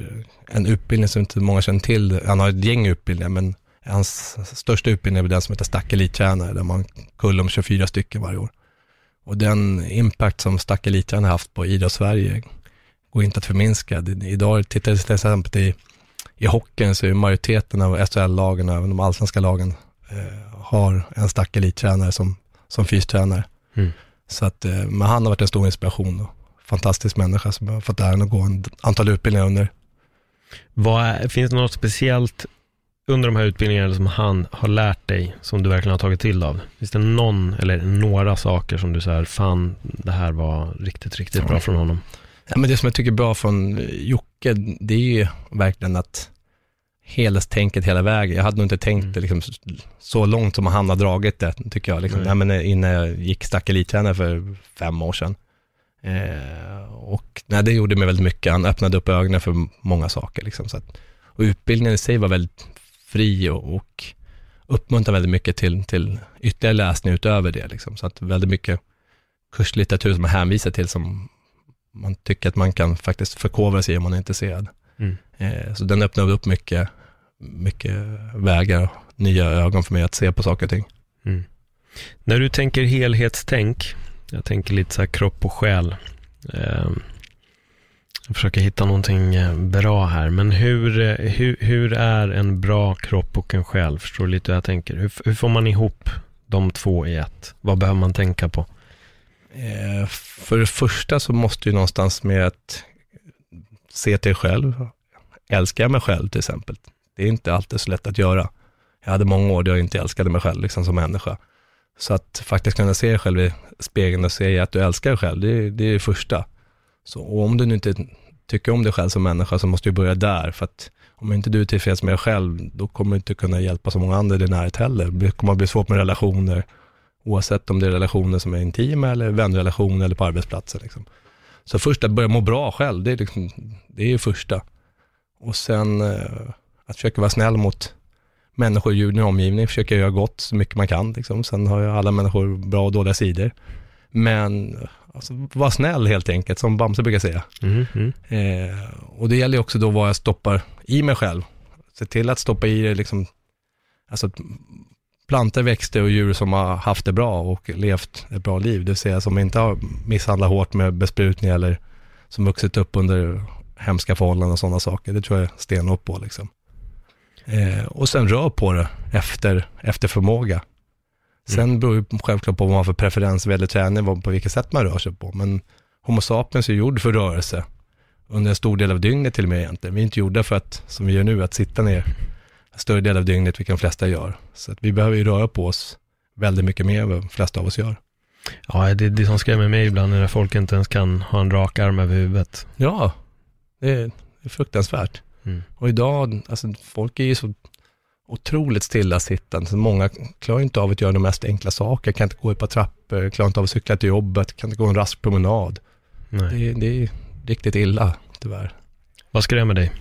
en utbildning som inte många känner till. Han har ett gäng utbildningar, men hans största utbildning är den som heter Stack Elittränare, där man kullar om 24 stycken varje år. Och den impact som Stack Elittränare har haft på idrotts-Sverige går inte att förminska. Idag, tittar jag till exempel i, i hockeyn, så är majoriteten av SHL-lagen, även de allsvenska lagen, eh, har en Stack Elittränare som, som fystränare. Mm. Så att, eh, men han har varit en stor inspiration och fantastisk människa som har fått äran att gå en antal utbildningar under. Vad finns det något speciellt under de här utbildningarna som han har lärt dig som du verkligen har tagit till av? Finns det någon eller några saker som du säger, fan det här var riktigt, riktigt bra från honom? Ja, men det som jag tycker är bra från Jocke, det är ju verkligen att helhetstänket hela vägen. Jag hade nog inte tänkt Mm. det liksom så långt som han har dragit det, tycker jag. Liksom. Nej. Nej. men innan jag gick stack elittränare för fem år sedan. Eh, och nej, det gjorde mig väldigt mycket. Han öppnade upp ögonen för många saker. Liksom. Så att, och utbildningen i sig var väldigt fri och, och uppmuntrade väldigt mycket till, till ytterligare läsning utöver det. Liksom. Så att väldigt mycket kurslitteratur som man hänvisar till som man tycker att man kan faktiskt förkovra sig i om man är intresserad. Mm. Eh, så den öppnade upp mycket, mycket vägar, nya ögon för mig att se på saker och ting. Mm. När du tänker helhetstänk, jag tänker lite så här kropp och själ. Eh, jag försöker hitta någonting eh, bra här, men hur, eh, hur, hur är en bra kropp och en själ? Förstår du lite hur jag tänker? Hur, hur får man ihop de två i ett? Vad behöver man tänka på? Eh, för det första så måste ju någonstans med att se till dig själv, älskar jag mig själv till exempel? Det är inte alltid så lätt att göra. Jag hade många år där jag inte älskade mig själv liksom som människa. Så att faktiskt kunna se dig själv i spegeln och se att du älskar dig själv, det, det är det första. Så, och om du nu inte tycker om dig själv som människa så måste du börja där, för att om inte du är tillfreds med dig själv, då kommer du inte kunna hjälpa så många andra i din närhet heller. Det kommer att bli svårt med relationer, oavsett om det är relationer som är intima eller vänrelationer eller på arbetsplatsen. Liksom. Så först att börja må bra själv, det är, liksom, det är ju första. Och sen eh, att försöka vara snäll mot människor och djur i din omgivning, försöka göra gott så mycket man kan. Liksom. Sen har ju alla människor bra och dåliga sidor. Men alltså, var snäll helt enkelt, som Bamse brukar säga. Mm, mm. Eh, och det gäller också då vad jag stoppar i mig själv. Se till att stoppa i det liksom, alltså plantor, växter och djur som har haft det bra och levt ett bra liv. Det vill säga som inte har misshandlat hårt med besprutning eller som vuxit upp under hemska förhållanden och sådana saker. Det tror jag stenhårt på liksom. Eh, och sen rör på det efter, efter förmåga. Sen Mm. beror det självklart på vad man har för preferens vad gäller träning, på vilket sätt man rör sig på. Men Homo sapiens är gjord för rörelse under en stor del av dygnet till och med egentligen. Vi är inte gjorda för att, som vi gör nu, att sitta ner en större del av dygnet, vilket de flesta gör. Så att vi behöver ju röra på oss väldigt mycket mer än vad de flesta av oss gör. Ja, det, det som skrämmer mig ibland är när folk inte ens kan ha en rak arm över huvudet. Ja, det är, det är fruktansvärt. Mm. Och idag, alltså folk är ju så otroligt stillasittande, så många klarar inte av att göra de mest enkla saker, kan inte gå ett par trappor, klarar inte av att cykla till jobbet, kan inte gå en rask promenad. Det, är- det är riktigt illa, tyvärr. Vad skrämmer dig?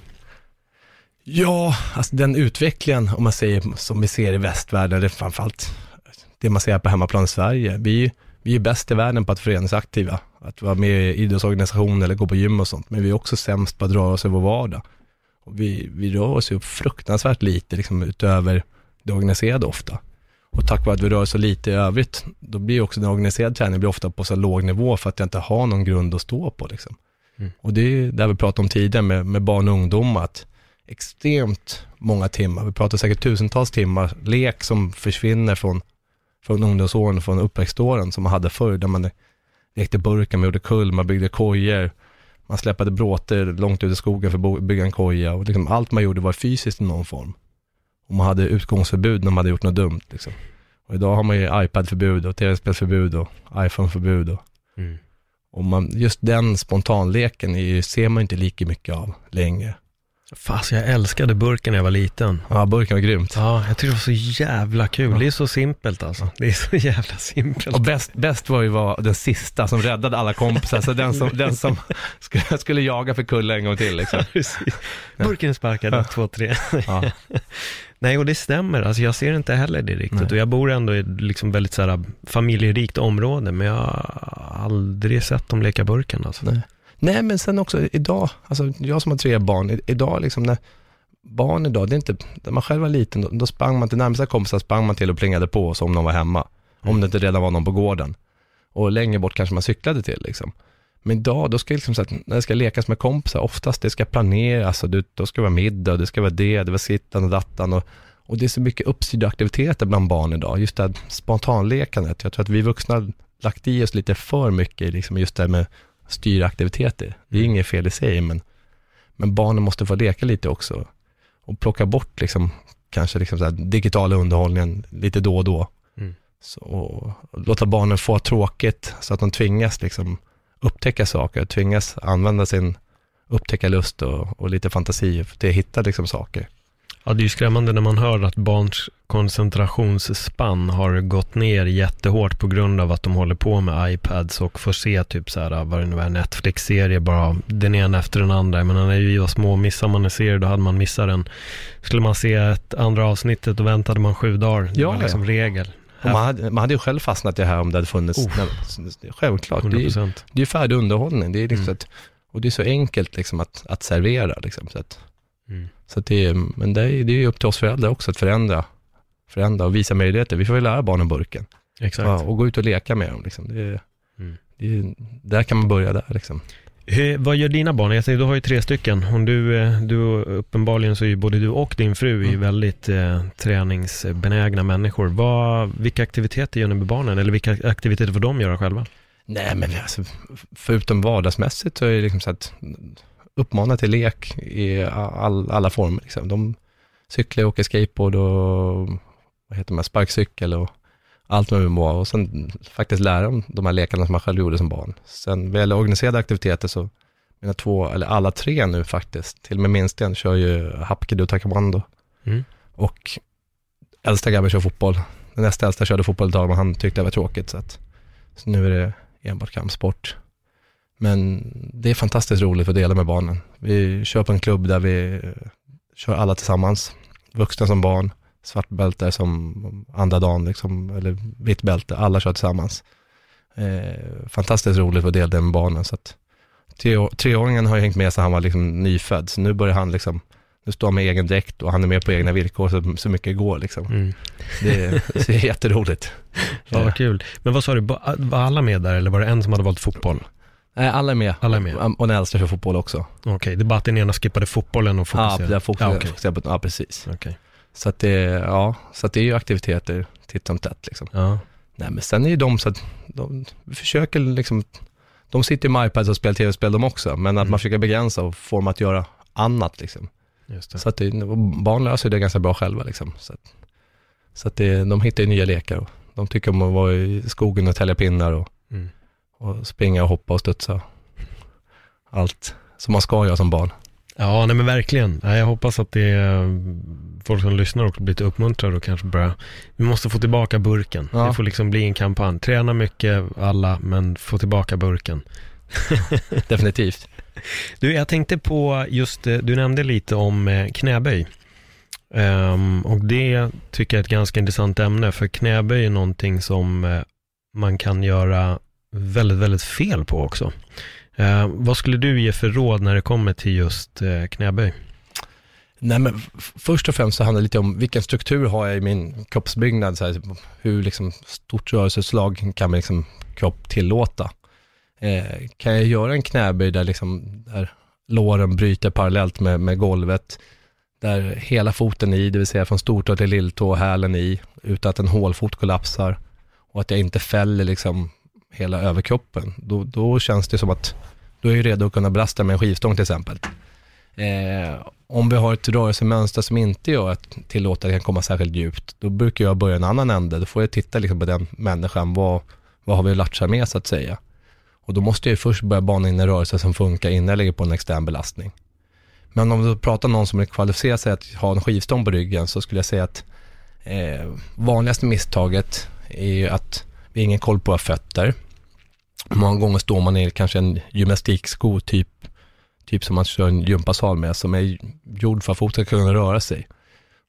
Ja, alltså den utvecklingen, om man säger som vi ser i västvärlden, det är framförallt det man ser på hemmaplan i Sverige. Vi, är- vi är bäst i världen på att föreningsaktiva, att vara med i idrottsorganisationer eller gå på gym och sånt, men vi är också sämst på att röra oss i vår vardag. Vi, vi rör oss ju fruktansvärt lite, liksom utöver det organiserade ofta. Och tack vare att vi rör oss så lite i övrigt, då blir också den organiserade träningen blir ofta på så låg nivå för att jag inte har någon grund att stå på. Liksom. Mm. Och det är det vi pratade om tidigare med, med barn och ungdomar, att extremt många timmar, vi pratar säkert tusentals timmar, lek som försvinner från, från ungdomsåren, från uppväxtåren som man hade förr, där man lekte burkar, man gjorde kull, man byggde kojor, man släpade bråte långt ut i skogen för att bygga en koja och liksom allt man gjorde var fysiskt i någon form. Och man hade utgångsförbud när man hade gjort något dumt. Liksom. Och idag har man ju iPad-förbud och tv-spelsförbud och iPhone-förbud. Och, Mm. och man, just den spontanleken är, ser man inte lika mycket av längre. Fast jag älskade burken när jag var liten. Ja, burken var grymt. Ja, jag tyckte det var så jävla kul. Det är så simpelt alltså. Det är så jävla simpelt. Och bäst, bäst var ju var den sista som räddade alla kompisar, så den som, den som skulle, skulle jaga för kulla en gång till. Liksom. Precis. Burken är sparkad, ett, två, tre. Ja. Nej, och det stämmer. Alltså jag ser inte heller det riktigt. Nej. Och jag bor ändå i ett liksom väldigt så här familjerikt område, men jag har aldrig sett dem leka burken alltså. Nej. Nej, men sen också idag, alltså jag som har tre barn, idag liksom när barn idag, det är inte, när man själv var liten, då, då sprang man till närmsta kompisar, sprang man till och plingade på så om någon var hemma. Om det inte redan var någon på gården. Och längre bort kanske man cyklade till liksom. Men idag, då ska liksom så att, när det ska lekas med kompisar, oftast det ska planeras och det, då ska det vara middag och det ska vara det, det var sittan och dattan och, och det är så mycket uppstyrda aktiviteter bland barn idag. Just det här spontanlekandet. Jag tror att vi vuxna lagt i oss lite för mycket liksom just det här med styra aktiviteter. Det är inget fel i sig, men, men barnen måste få leka lite också. Och plocka bort liksom, kanske liksom så här digitala underhållningen lite då och då. Mm. Så, och låta barnen få tråkigt så att de tvingas liksom upptäcka saker, tvingas använda sin upptäckarlust och, och lite fantasi till att hitta liksom saker. Ja, det är ju skrämmande när man hör att barns koncentrationsspann har gått ner jättehårt på grund av att de håller på med iPads och får se typ så här, vad det nu är, Netflix-serie bara, den ena efter den andra. Men när vi var små, missade man en serie, då hade man missat den. Skulle man se ett andra avsnittet, då väntade man sju dagar. Det Ja, var liksom ja. regel. Och man, hade, man hade ju själv fastnat i det här om det hade funnits. Oh. Nej, självklart, det är, 100%. det är ju färdig underhållning. Det är liksom Mm. att, och det är så enkelt liksom att, att servera. Liksom, så att, Mm. Så det är, men det är, det är upp till oss föräldrar också att förändra, förändra och visa möjligheter. Vi får ju lära barnen burken Exakt. ja, och gå ut och leka med dem. Liksom. Det, Mm. det, är- där kan man börja där. Liksom. Hur, vad gör dina barn? Jag säger, du har ju tre stycken. Om du, eh, du, uppenbarligen så är ju både du och din fru Mm. väldigt eh, träningsbenägna människor. Vad, vilka aktiviteter gör ni med barnen? Eller vilka aktiviteter får de göra själva? Nej, men alltså, förutom vardagsmässigt så är det liksom så att uppmana till lek i all, alla former. Liksom. De cyklar, åker skateboard och vad heter man, sparkcykel och allt med var och sen faktiskt lära dem de här lekarna som man själv gjorde som barn. Sen vad gäller organiserade aktiviteter så, mina två, eller alla tre nu faktiskt, till och med minsten kör ju hapkido taekwondo. Mm. Och äldsta grabben kör fotboll. Den nästa äldsta körde fotboll ett tag, men han tyckte det var tråkigt. Så, att, så nu är det enbart kampsport. Men det är fantastiskt roligt att dela med barnen. Vi kör på en klubb där vi kör alla tillsammans. Vuxna som barn, svart bälte som andra dagen, liksom, eller vitt bälte. Alla kör tillsammans. Eh, fantastiskt roligt att dela det med barnen. Så att, tre, treåringen har hängt med sedan han var liksom nyfödd, så nu börjar han liksom nu står han med egen dräkt och han är med på egna villkor så, så mycket går liksom. Mm. Det, det är jätteroligt. Ja, vad kul. Men vad sa du, var alla med där eller var det en som hade valt fotboll? Nej, alla är med. Alla är med. Och den äldsta kör fotboll också. Okej, det är bara att den ena skippade fotbollen och Ja, fokuserade. jag fokuserar, ja, okej. fokuserar på, ja, precis. Okej. Så att det, ja, så att det är ju aktiviteter titt som tätt liksom. Ja. Nej, men sen är ju de så att de försöker liksom, de sitter ju med iPads och spelar tv-spel de också, men att Mm. man försöker begränsa och få dem att göra annat liksom. Så att det, barn löser det ganska bra själva liksom. Så att, så att det, de hittar ju nya lekar och de tycker om att vara i skogen och tälja pinnar och, Mm. Och springa och hoppa och studsa. Allt som man ska göra som barn. Ja, nej men verkligen. Ja, jag hoppas att det är folk som lyssnar också blir lite uppmuntrade och kanske börja, vi måste få tillbaka burken. Ja. Det får liksom bli en kampanj. Träna mycket alla, men få tillbaka burken. Definitivt. Du, jag tänkte på just, eh, du nämnde lite om eh, knäböj. Ehm, och det tycker jag är ett ganska intressant ämne, för knäböj är någonting som eh, man kan göra väldigt, väldigt fel på också. Eh, vad skulle du ge för råd när det kommer till just eh, knäböj? Nej men först och främst så handlar det lite om vilken struktur har jag i min kroppsbyggnad, så här, hur liksom stort rörelseslag kan min liksom kropp tillåta. Eh, kan jag göra en knäböj där, liksom, där låren bryter parallellt med, med golvet, där hela foten i, det vill säga från stortå till lilltå, hälen i, utan att en hålfot kollapsar och att jag inte fäller liksom hela överkroppen, då, då känns det som att då är jag redo att kunna belasta med en skivstång till exempel. Eh, om vi har ett rörelsemönster som inte gör att tillåta att jag kan komma särskilt djupt, då brukar jag börja en annan ände. Då får jag titta liksom på den människan, vad, vad har vi att latcha med så att säga. Och då måste jag ju först börja bana in en rörelse som funkar innan jag lägger på en extern belastning. Men om du pratar om någon som är kvalificerad sig att ha en skivstång på ryggen så skulle jag säga att eh, vanligaste misstaget är ju att vi har ingen koll på våra fötter. Många gånger står man i kanske en gymnastiksko typ typ som man kör en gympasal med, som är gjord för att foten ska kunna röra sig.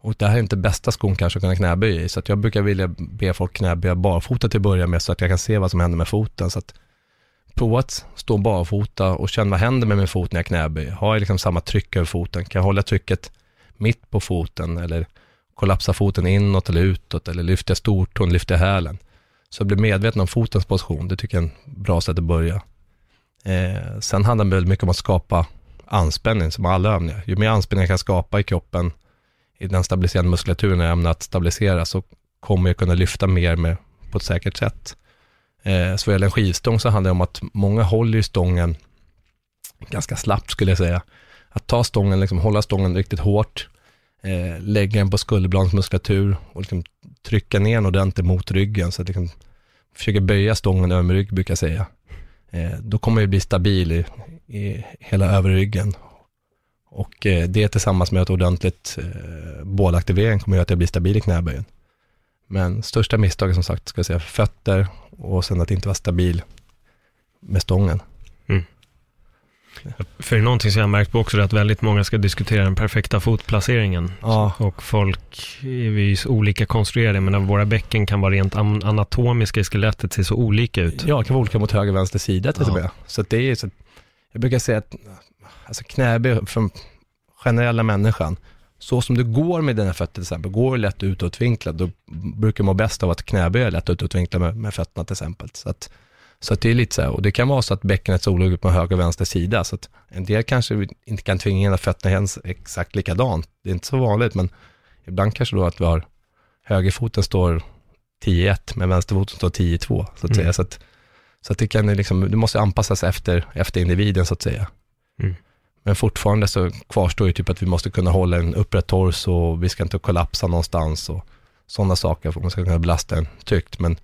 Och det här är inte bästa skon kanske att kunna knäböja i, så att jag brukar vilja be folk knäböja barfota till att börja med, så att jag kan se vad som händer med foten. Så att prova att stå barfota och känna vad händer med min fot när jag knäböjer. Har jag liksom samma tryck över foten? Kan jag hålla trycket mitt på foten eller kollapsa foten inåt eller utåt eller lyfter jag stortån, lyfter jag hälen? Så jag blir medveten om fotens position, det tycker jag är en bra sätt att börja. Eh, sen handlar det väldigt mycket om att skapa anspänning, som alla övningar. Ju mer anspänning jag kan skapa i kroppen, i den stabiliserande muskulaturen jag ämnar att stabilisera, så kommer jag kunna lyfta mer med, på ett säkert sätt. Eh, så vad gäller en skivstång så handlar det om att många håller ju stången ganska slappt skulle jag säga. Att ta stången, liksom hålla stången riktigt hårt, eh, lägga den på skulderbladens muskulatur och liksom trycka ner den ordentligt mot ryggen, så att liksom försöker böja stången över min rygg brukar jag säga. Eh, då kommer jag bli stabil i, i hela överryggen. Och eh, det tillsammans med ett ordentligt eh, bålaktivering kommer göra att jag blir stabil i knäböjen. Men största misstaget som sagt, ska jag säga, fötter och sen att inte vara stabil med stången. För det är någonting som jag har märkt på också, är att väldigt många ska diskutera den perfekta fotplaceringen. Ja. Och folk är vi olika konstruerade, men våra bäcken kan vara rent an- anatomiska i skelettet, ser så olika ut. Ja, kan vara olika mot höger och vänster sida till och Ja. Så det är så, jag brukar säga att alltså knäböj för den generella människan, så som du går med dina fötter till exempel, går du lätt utåtvinklad, då brukar man må bäst av att knäböja lätt utåtvinklad med, med fötterna till exempel. Så att, så det är lite så här, och det kan vara så att bäckenet är olika på höger och vänster sida, så att en del kanske inte kan tvinga in att fötterna känns exakt likadant. Det är inte så vanligt, men ibland kanske då att vi har högerfoten står 10-1, men vänsterfoten står 10-2, så att Mm. säga. Så att, så att det kan liksom, det måste anpassas efter, efter individen så att säga. Mm. Men fortfarande så kvarstår ju typ att vi måste kunna hålla en upprätt torso och vi ska inte kollapsa någonstans och sådana saker för att man ska kunna belasta en tykt. Men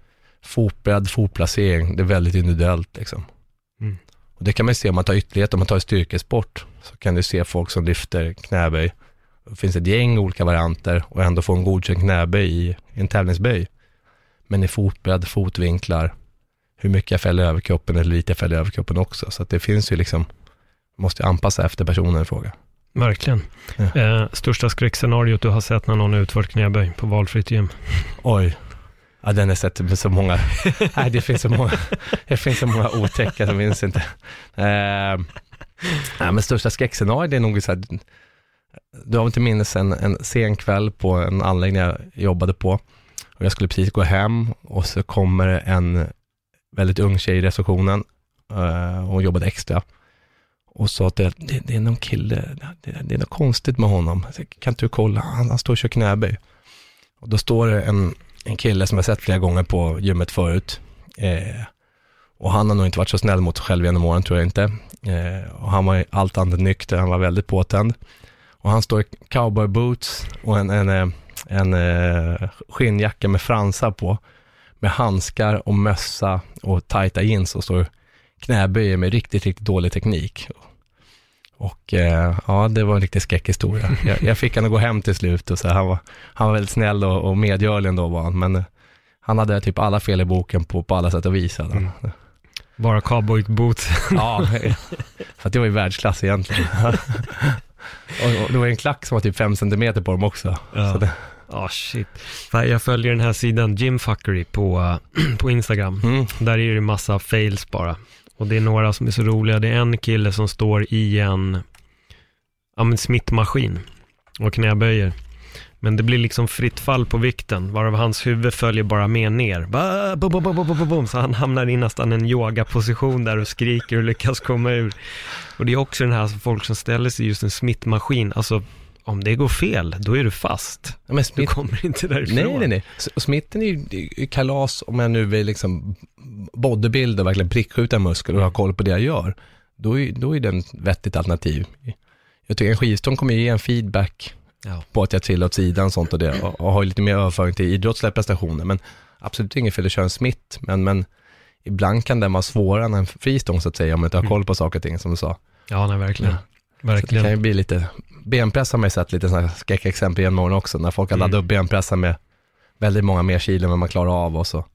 fotbredd, fotplacering, det är väldigt individuellt liksom. Mm. Och det kan man se om man tar ytterlighet, om man tar styrkesport, så kan du se folk som lyfter knäböj. Det finns ett gäng olika varianter och ändå få en godkänd knäböj i en tävlingsböj. Men i fotbredd, fotvinklar, hur mycket jag fäller överkroppen eller lite jag fäller överkroppen också. Så det finns ju liksom, måste anpassa efter personen i fråga. Verkligen. Ja. Eh, största skräckscenariot du har sett när någon utfört knäböj på valfritt gym? Oj. Ja, den har sett med så många. Nej, det finns så många. Det finns så många otäcka som minns inte. Eh, nej, men största skräckscenariot är nog så här, du har inte minnes en, en sen kväll på en anläggning jag jobbade på. Och jag skulle precis gå hem och så kommer en väldigt ung tjej i receptionen eh, och jobbade extra. Och sa att det, det, det är någon kille, det, det är något konstigt med honom. Kan inte du kolla? Han, han står och kör knäböj. Och då står det en, en kille som jag sett flera gånger på gymmet förut. Eh, och han har nog inte varit så snäll mot sig själv genom åren, tror jag inte. Eh, och han var allt annat nykter, han var väldigt påtänd. Och han står i cowboyboots och en, en, eh, en, en skinnjacka med fransar på. Med handskar och mössa och tajta jeans och står knäböjer med riktigt, riktigt dålig teknik. Och eh, ja, det var en riktig skräckhistoria. Jag, jag fick han att gå hem till slut och så han var, han var väldigt snäll och, och medgörlig ändå var han, men eh, han hade typ alla fel i boken på, på alla sätt och vis. Mm. Bara cowboyboots. Ja, för det var ju världsklass egentligen. och, och det var en klack som var typ fem centimeter på dem också. Ja. Det, Ja, shit. Jag följer den här sidan Jimfuckery på, på Instagram. mm, Där är det massa fails bara. Och det är några som är så roliga. Det är en kille som står i en ja, men smittmaskin och knäböjer. Men det blir liksom fritt fall på vikten, varav hans huvud följer bara med ner. Ba, bum, bum, bum. Så han hamnar i nästan en yogaposition där och skriker och lyckas komma ur. Och det är också den här folk som ställer sig i just en smittmaskin. Alltså, om det går fel, då är du fast. ja, men Du smitt, kommer inte därifrån. nej, nej, nej. Och smitten är ju kalas om jag nu vill liksom bodybuilda och verkligen prickskjuta muskler och ha koll på det jag gör. Då är, då är det ett vettigt alternativ. Jag tycker en skivstång kommer ge en feedback Ja. på att jag trillar åt sidan och sånt och det och, och har lite mer överföring till idrottsliga prestationer. Men absolut inget fel att köra en smitt, men, men ibland kan den vara svårare än en fristång så att säga, om man inte har koll på saker och ting som du sa. Ja, nej, verkligen. Så det Verkligen. kan ju bli lite, benpress har man ju sett lite sådana skräckexempel genom åren också, när folk har laddat Mm. upp benpressar med väldigt många mer kilo än vad man klarar av och så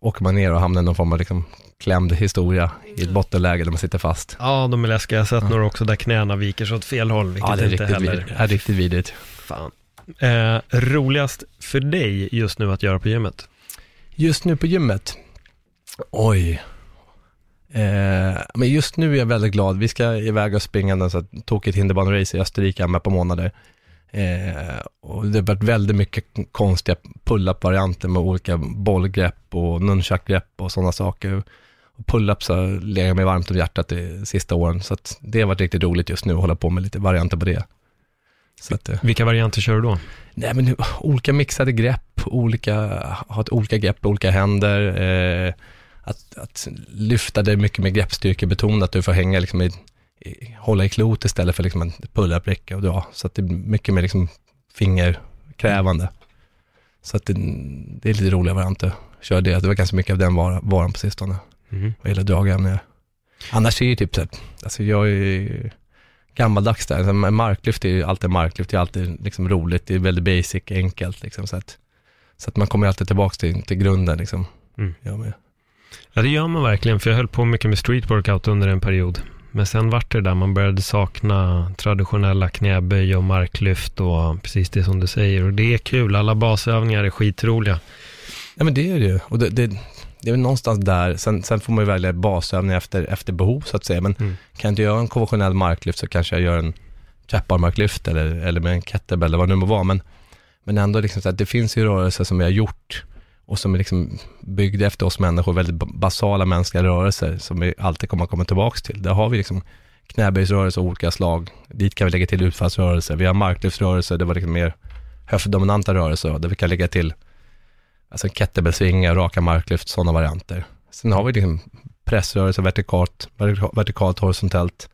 åker man ner och hamnar i någon form av liksom klämd historia i ett bottenläge där man sitter fast. Ja, de är läskiga. Jag har sett Ja. några också där knäna viker så åt fel håll, vilket Ja, det är inte heller... vid, är riktigt vidrigt. Fan. Eh, roligast för dig just nu att göra på gymmet? Just nu på gymmet, oj. Eh, men just nu är jag väldigt glad. Vi ska iväg och springa en så tokigt hinderbanerace i Österrike om ett par månader. Eh, och det har varit väldigt mycket konstiga pull-up-varianter med olika bollgrepp och nunchuck-grepp och sådana saker. Och pull-ups har legat mig varmt om hjärtat de sista åren, så det har varit riktigt roligt just nu att hålla på med lite varianter på det. Så att, eh, Vilka varianter kör du då? Nej men olika mixade grepp, olika, ha ett olika grepp, olika händer. Eh, att, att lyfta det mycket med greppstyrkebetonat, att du får hänga liksom i, i, hålla i klot istället för liksom en pull-up-räcka och dra. Så att det är mycket mer liksom fingerkrävande. Så att det, det är lite roliga varianter. Kör det, det var ganska mycket av den var, varan på sistone, Mm. vad gäller dragövningar. Annars är ju typ så här, alltså jag är ju gammaldags där. Alltså, marklyft är ju alltid marklyft, det är alltid liksom roligt, det är väldigt basic, enkelt liksom. Så att, så att man kommer alltid tillbaka till, till grunden liksom. Mm. Jag med. Ja, det gör man verkligen, för jag höll på mycket med street workout under en period. Men sen vart det där, man började sakna traditionella knäböj och marklyft och precis det som du säger. Och det är kul, alla basövningar är skitroliga. Ja men det är det ju. Och det, det, det är väl någonstans där, sen, sen får man ju välja basövningar efter, efter behov så att säga. Men Mm. kan jag inte göra en konventionell marklyft så kanske jag gör en trapparmarklyft eller, eller med en kettlebell eller vad det nu må vara. Men, men ändå liksom så att det finns ju rörelser som vi har gjort och som är liksom byggda efter oss människor, väldigt basala mänskliga rörelser som vi alltid kommer att komma tillbaka till. Där har vi liksom knäböjsrörelser av olika slag. Dit kan vi lägga till utfallsrörelser. Vi har marklyftsrörelser, det var liksom mer höftdominanta rörelser där vi kan lägga till alltså kettlebellsvingar, raka marklyft, sådana varianter. Sen har vi liksom pressrörelser vertikalt, vertikalt, vertikalt horisontellt,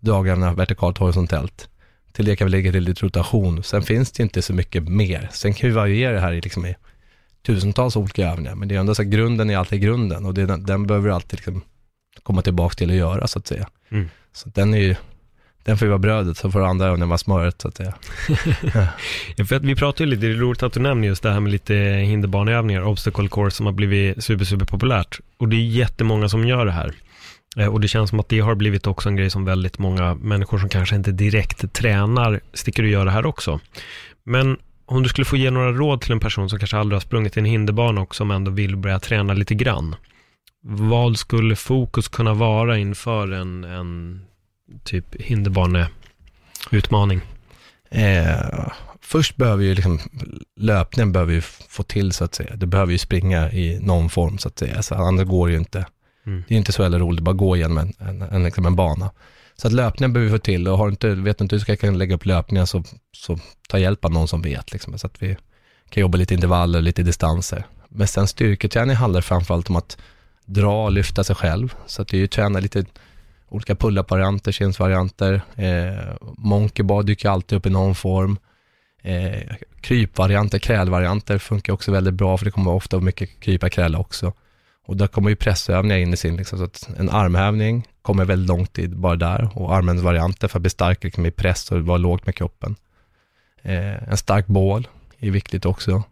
dragövningar vertikalt horisontellt. Till det kan vi lägga till lite rotation. Sen finns det inte så mycket mer. Sen kan vi variera det här i, liksom, i tusentals olika övningar, men det är ändå så att grunden är alltid grunden och det, den, den behöver vi alltid liksom komma tillbaka till att göra så att säga. Mm. Så den är ju, den får ju vara brödet, så får andra övningar vara smöret så att säga. Ja, för att vi pratar ju lite, det är roligt att du nämner just det här med lite hinderbaneövningar, obstacle course som har blivit super, super populärt. Och det är jättemånga som gör det här. Eh, Och det känns som att det har blivit också en grej som väldigt många människor som kanske inte direkt tränar sticker och gör det här också. Men om du skulle få ge några råd till en person som kanske aldrig har sprungit i en hinderbana och som ändå vill börja träna lite grann. Vad skulle fokus kunna vara inför en, en typ hinderbaneutmaning? Eh, först behöver ju liksom, löpningen behöver ju få till så att säga. Du behöver ju springa i någon form så att säga, så annars går det ju inte. Mm. Det är inte så jävla roligt att bara gå igenom en, en, en, liksom en bana. Så att löpningar behöver vi få till och har inte, vet du inte hur du kan lägga upp löpningar så, så ta hjälp av någon som vet. Liksom, så att vi kan jobba lite intervaller, lite distanser. Men sen styrketräning handlar framförallt om att dra och lyfta sig själv. Så att det är ju träna lite olika pull-up-varianter, chins-varianter. Eh, monkey bar dyker alltid upp i någon form. Eh, krypvarianter, krälvarianter funkar också väldigt bra för det kommer ofta mycket krypa kräla också. Och där kommer ju pressövningar in i sin, liksom, så att en armhävning kommer väldigt långt tid bara där och armhävningsvarianter för att bli stark liksom, i press och vara lågt med kroppen. Eh, en stark bål är viktigt också.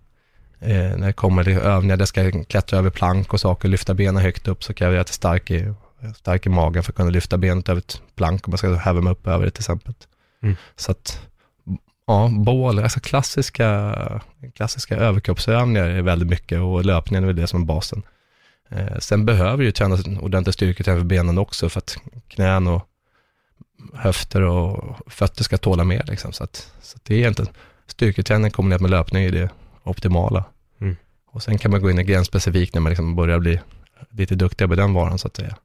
Eh, när det kommer till övningar där jag ska klättra över plank och saker, lyfta benen högt upp så kräver jag att jag är stark i, stark i magen för att kunna lyfta benet över ett plank om man ska häva mig upp över det till exempel. Mm. Så att, ja, bål, alltså klassiska, klassiska överkroppsövningar är väldigt mycket och löpningen är väl det som är basen. Eh, sen behöver ju träna ordentlig styrketräning för benen också för att knän och höfter och fötter ska tåla mer. Liksom. Så, att, så att det är egentligen styrketräning kombinerat med löpning är det optimala. Mm. Och sen kan man gå in i grenspecifikt när man liksom börjar bli lite duktigare på den varan så att säga.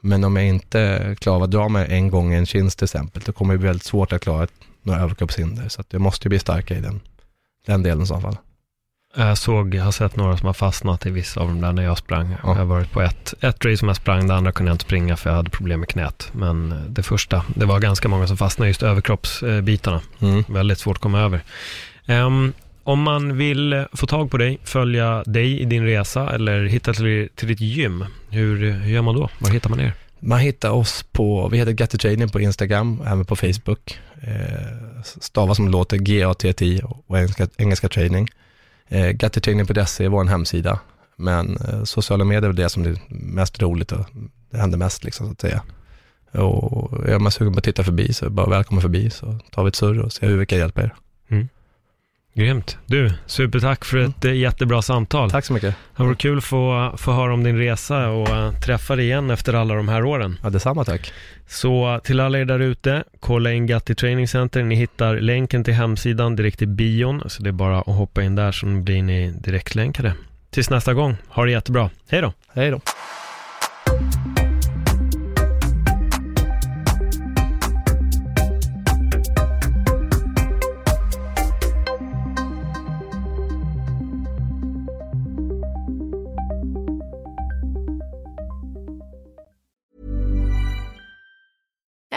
Men om jag inte klarar att dra mig en gång i en chins till exempel, då kommer det bli väldigt svårt att klara några överkroppshinder. Så att jag måste ju bli starkare i den, den delen i så fall. Jag såg, jag har sett några som har fastnat i vissa av dem där när jag sprang. Ja. Jag har varit på ett, ett race som jag sprang, det andra kunde jag inte springa för jag hade problem med knät. Men eh, det första, det var ganska många som fastnade just överkroppsbitarna. Mm. Väldigt svårt att komma över. Ehm, om man vill få tag på dig, följa dig i din resa eller hitta till, till ditt gym, hur, hur gör man då? Var hittar man er? Man hittar oss på, vi heter Gatty Training på Instagram, även på Facebook. Eh, stavas som låter, G-A-T-T och engelska, engelska training. Eh, Gattytraining.se är vår hemsida. Men eh, sociala medier är väl det som är mest roligt och det händer mest liksom så att säga. Och är man sugen på att titta förbi så är det bara välkommen förbi så tar vi ett surr och ser hur vi kan hjälpa er. Grymt. Du, supertack för ett eh, jättebra samtal. Tack så mycket. Det vore kul att få, få höra om din resa och eh, träffa dig igen efter alla de här åren. Ja, detsamma tack. Så till alla er där ute, kolla in Gatti Training Center. Ni hittar länken till hemsidan direkt i bion, så det är bara att hoppa in där så blir ni direktlänkade. Tills nästa gång, ha det jättebra. Hej då! Hej då.